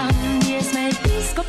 Yes, diez me pisco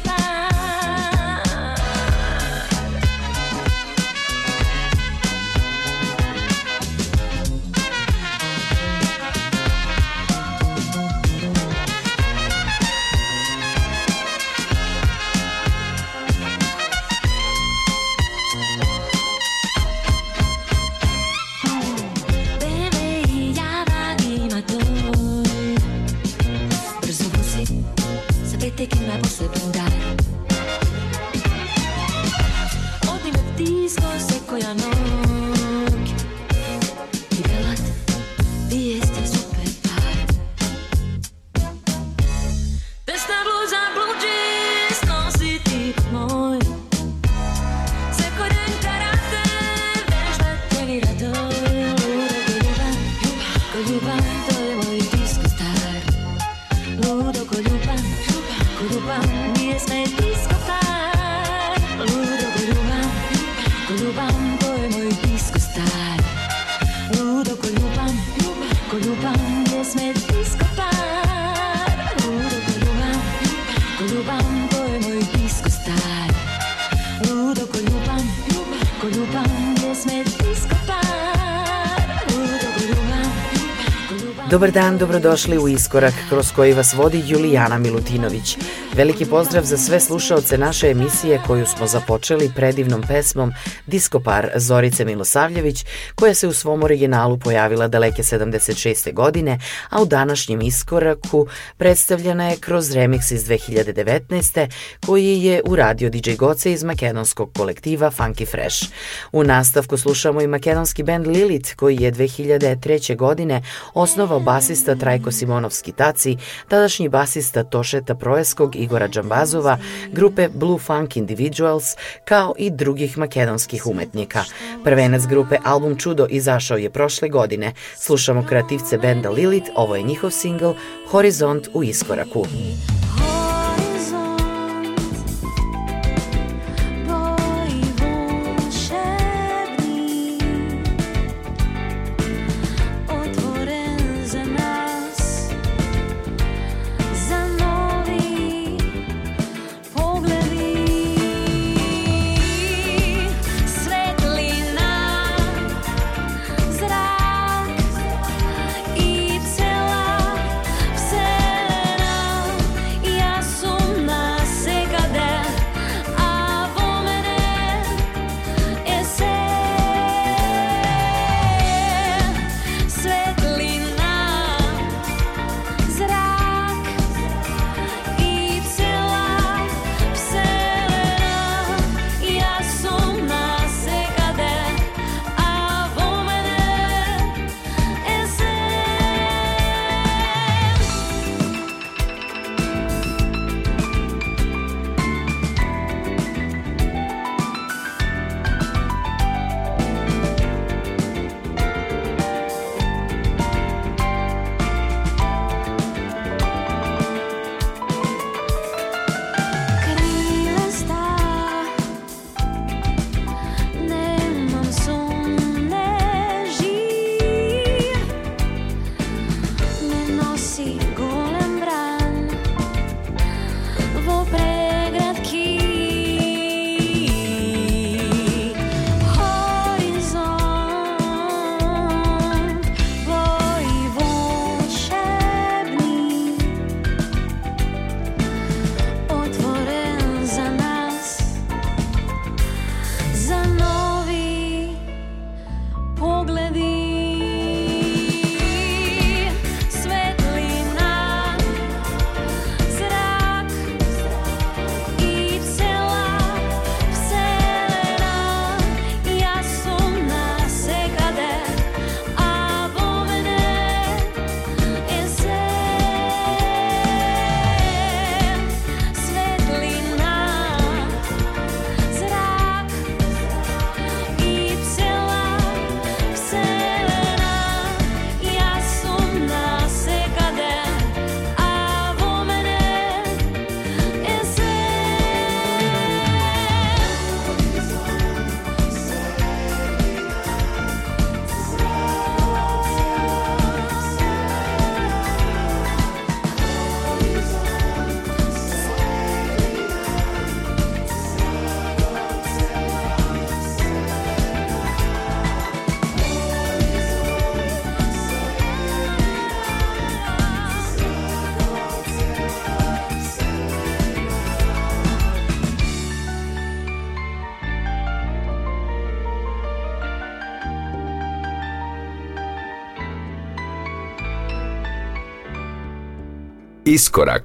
Dobar dan, dobrodošli u Iskorak, kroz koji vas vodi Julijana Milutinović. Veliki pozdrav za sve slušaoce naše emisije koju smo započeli predivnom pesmom Diskopar Zorice Milosavljević, koja se u svom originalu pojavila daleke 76. godine, a u današnjem Iskoraku predstavljena je kroz remix iz 2019. koji je uradio DJ Goce iz makedonskog kolektiva Funky Fresh. U nastavku slušamo i makedonski bend Lilith koji je 2003. godine osnovao basista Trajko Simonovski Taci, tadašnji basista Tošeta Projeskog Igora Džambazova, grupe Blue Funk Individuals, kao i drugih makedonskih umetnika. Prvenac grupe Album Čudo izašao je prošle godine. Slušamo kreativce benda Lilith, ovo je njihov singl Horizont u iskoraku. Horizont iskorák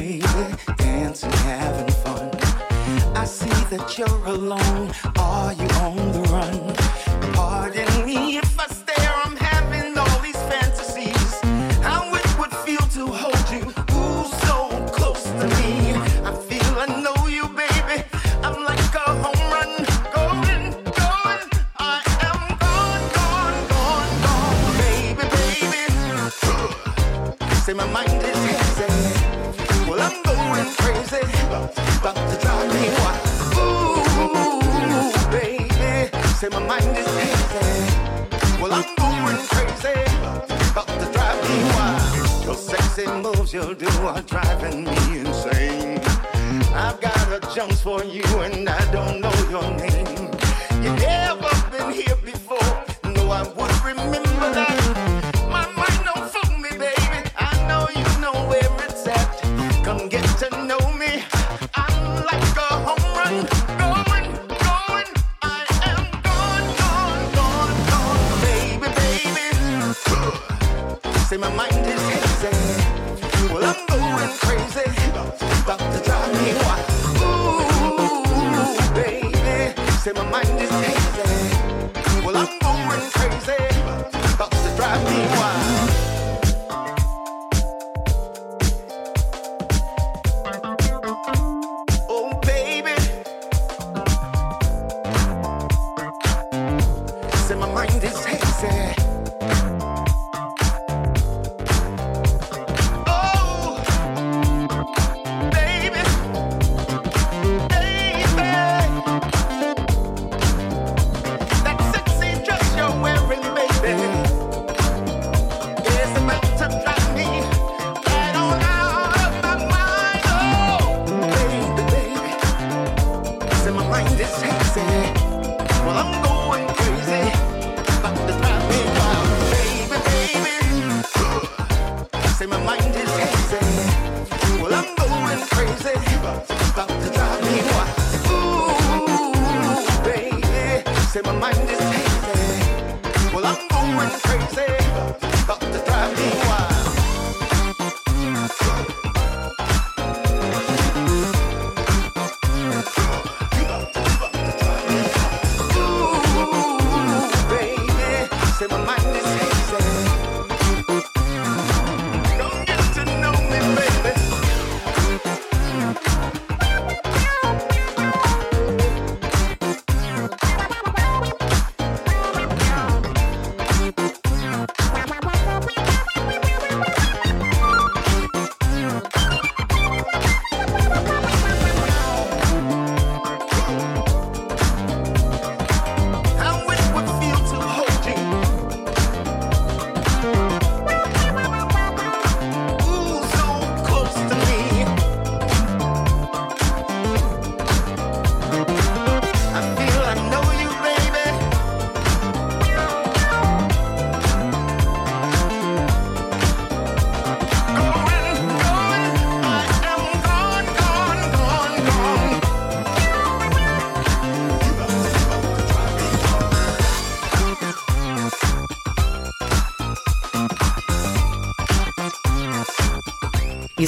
lazy, dancing, having fun. I see that you're alone Say my mind is hazy. Well, I'm going crazy. About to drive me wild. Your sexy moves you do are driving me insane. I've got a chance for you and I don't know your name. You have never been here before. No, I would remember that. in my mic.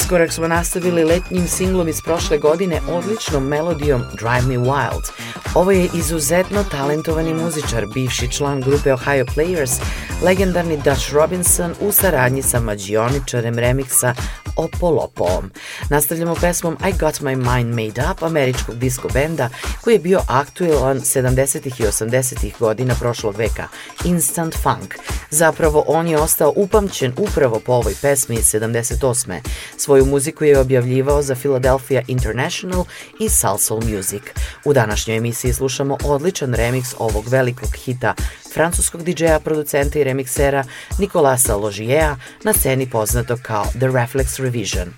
iskorak smo nastavili letnjim singlom iz prošle godine odličnom melodijom Drive Me Wild. Ovo je izuzetno talentovani muzičar, bivši član grupe Ohio Players, legendarni Dutch Robinson u saradnji sa mađioničarem remiksa Opolopom. Nastavljamo pesmom I Got My Mind Made Up američkog disco benda koji je bio aktuelan 70. i 80. godina prošlog veka, Instant Funk. Zapravo on je ostao upamćen upravo po ovoj pesmi 78. Svoju muziku je objavljivao za Philadelphia International i Salsoul Music. U današnjoj emisiji slušamo odličan remix ovog velikog hita francuskog DJ-a, producenta i remiksera Nikolasa Ložijea na sceni poznato kao The Reflex Eurovision.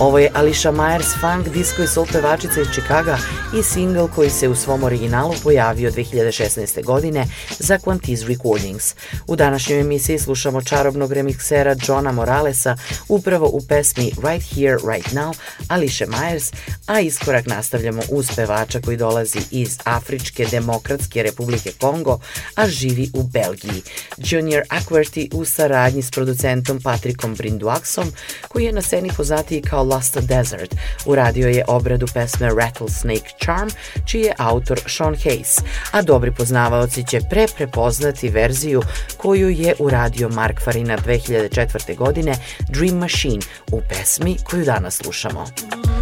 Ovo je Alicia Myers, funk, disco i soul pevačica iz Čikaga i singl koji se u svom originalu pojavio 2016. godine za Quantiz Recordings. U današnjoj emisiji slušamo čarobnog remiksera Johna Moralesa upravo u pesmi Right Here, Right Now Ališe Myers, a iskorak nastavljamo uz pevača koji dolazi iz Afričke demokratske republike Kongo, a živi u Belgiji. Junior Aquerty u saradnji s producentom Patrikom Brinduaxom, koji je na sceni poznatiji kao Lost Desert, uradio je obradu pesme Rattlesnake Charm, čiji je autor Sean Hayes, a dobri poznavaoci će preprepoznati verziju koju je uradio Mark Farina 2004. godine Dream Machine u pesmi koju danas slušamo. Muzika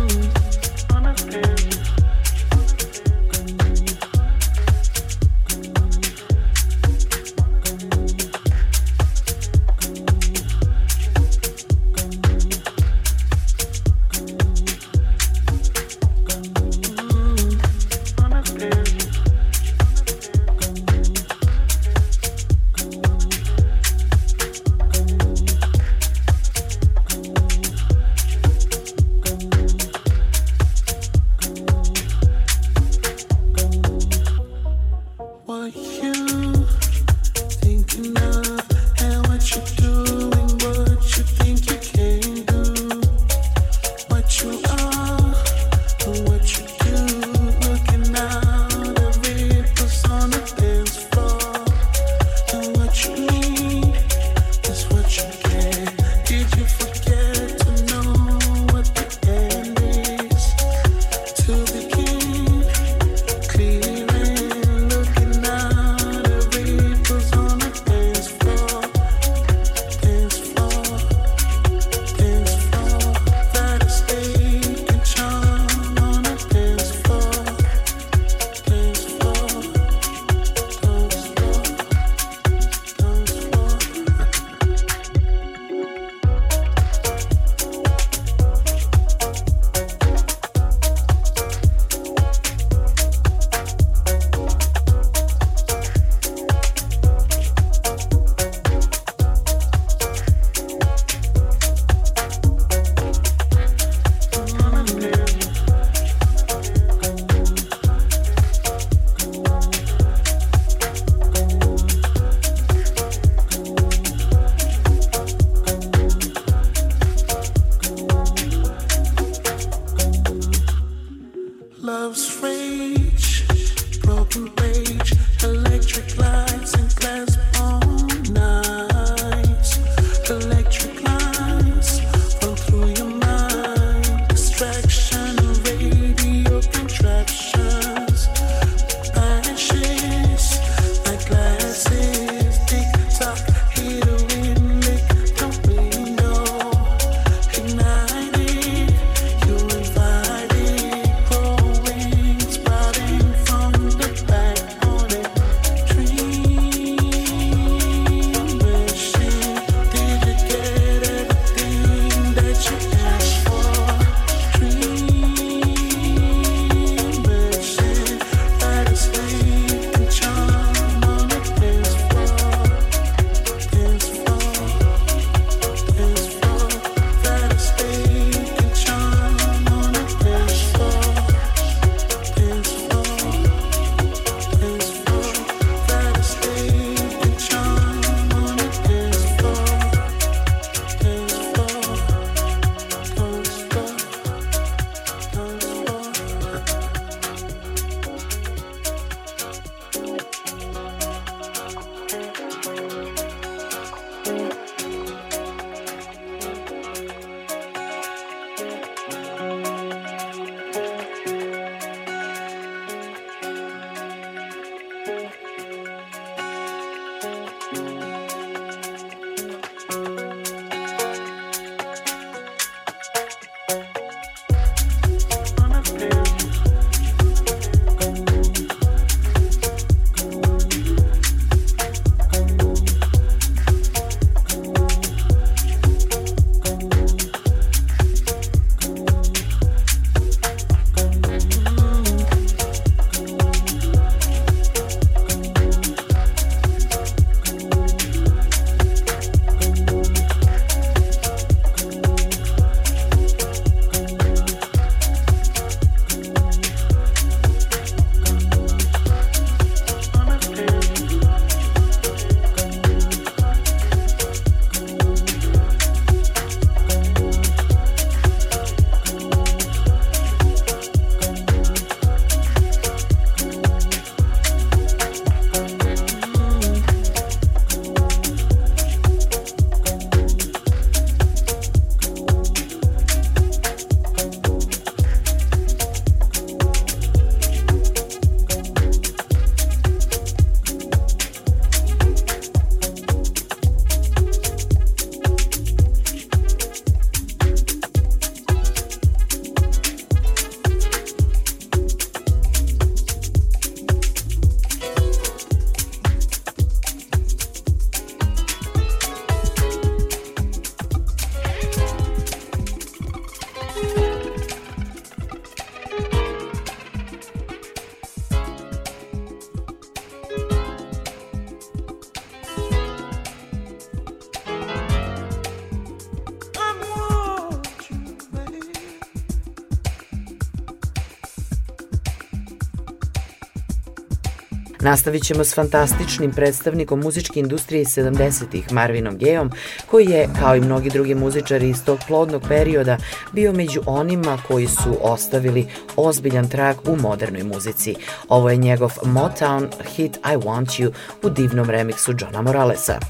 Nastavit ćemo s fantastičnim predstavnikom muzičke industrije 70-ih Marvinom Gejom, koji je, kao i mnogi drugi muzičari iz tog plodnog perioda, bio među onima koji su ostavili ozbiljan trag u modernoj muzici. Ovo je njegov Motown hit I Want You u divnom remiksu Johna Moralesa.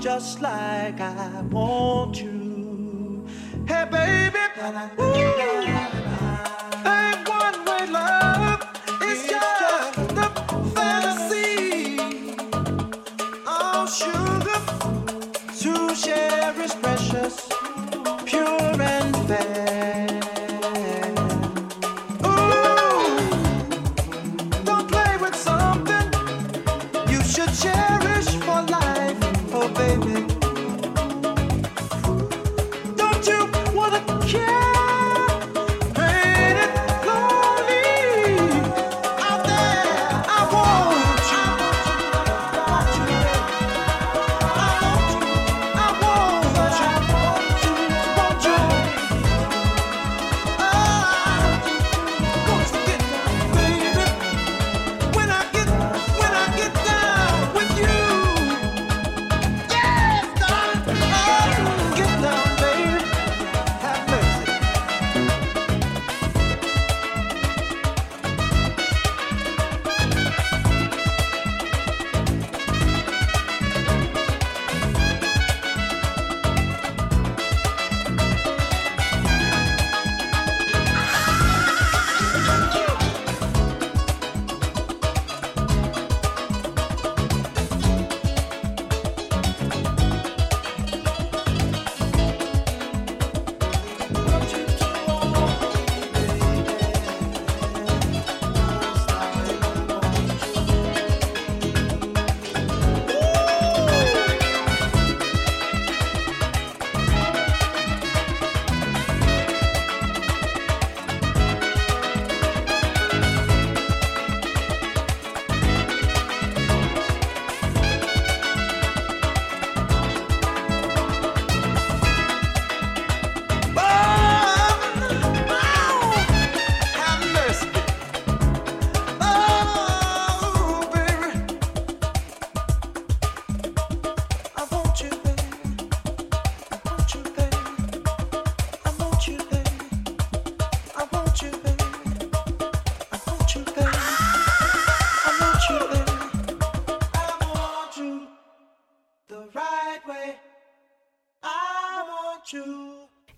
just like I want you. Hey, baby. Ooh.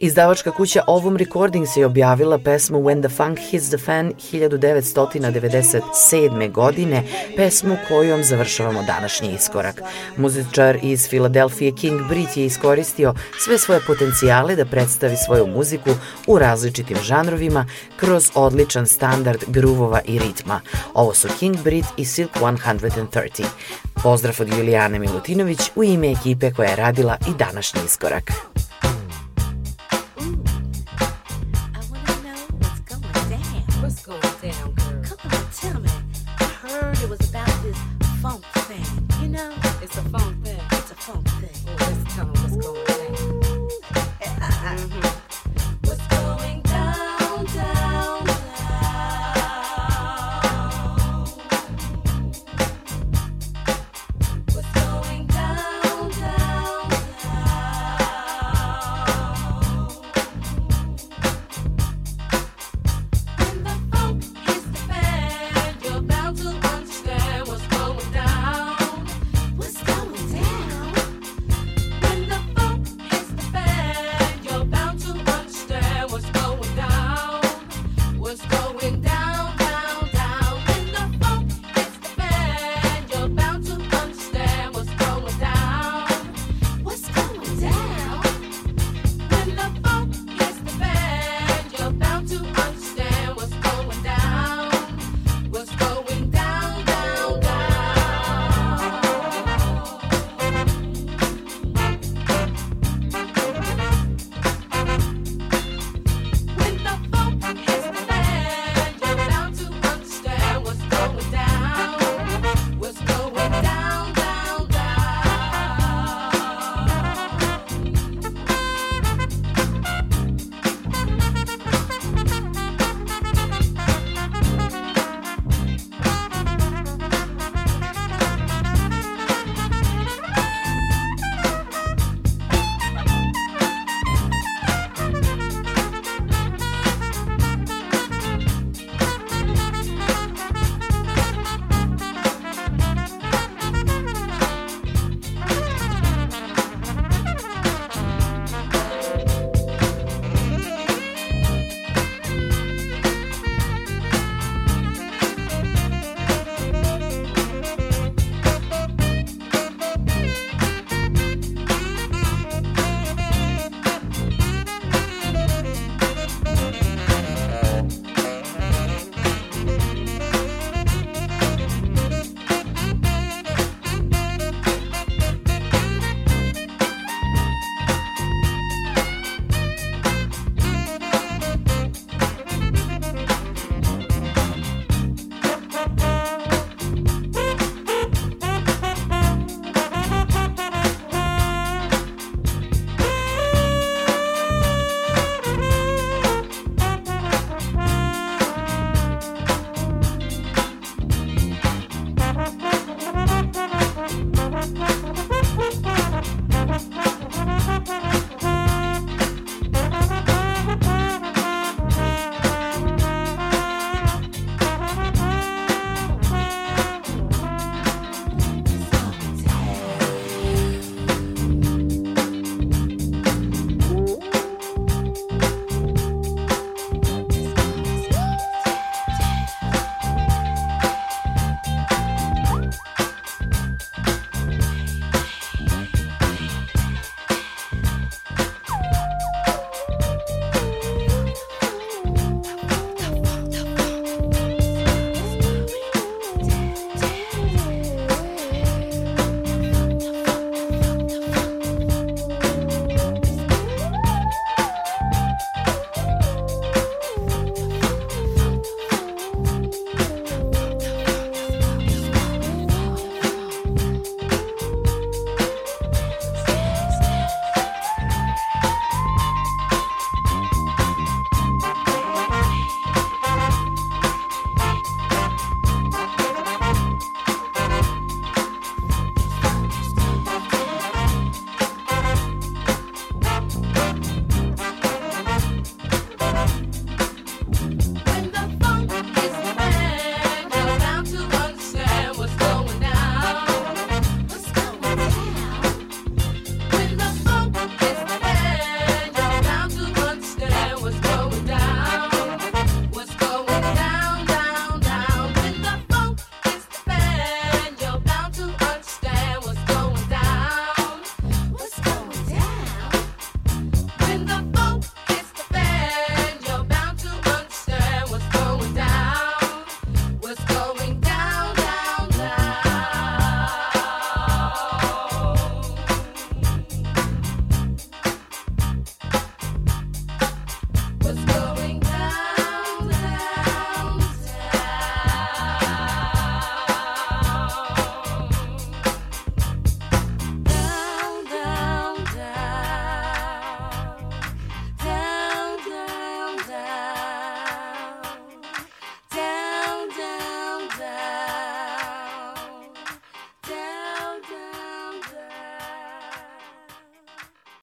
Izdavačka kuća Ovum Recordings je objavila pesmu When the Funk Hits the Fan 1997. godine, pesmu kojom završavamo današnji iskorak. Muzičar iz Filadelfije King Brit je iskoristio sve svoje potencijale da predstavi svoju muziku u različitim žanrovima kroz odličan standard gruvova i ritma. Ovo su King Brit i Silk 130. Pozdrav od Julijane Milutinović u ime ekipe koja je radila i današnji iskorak.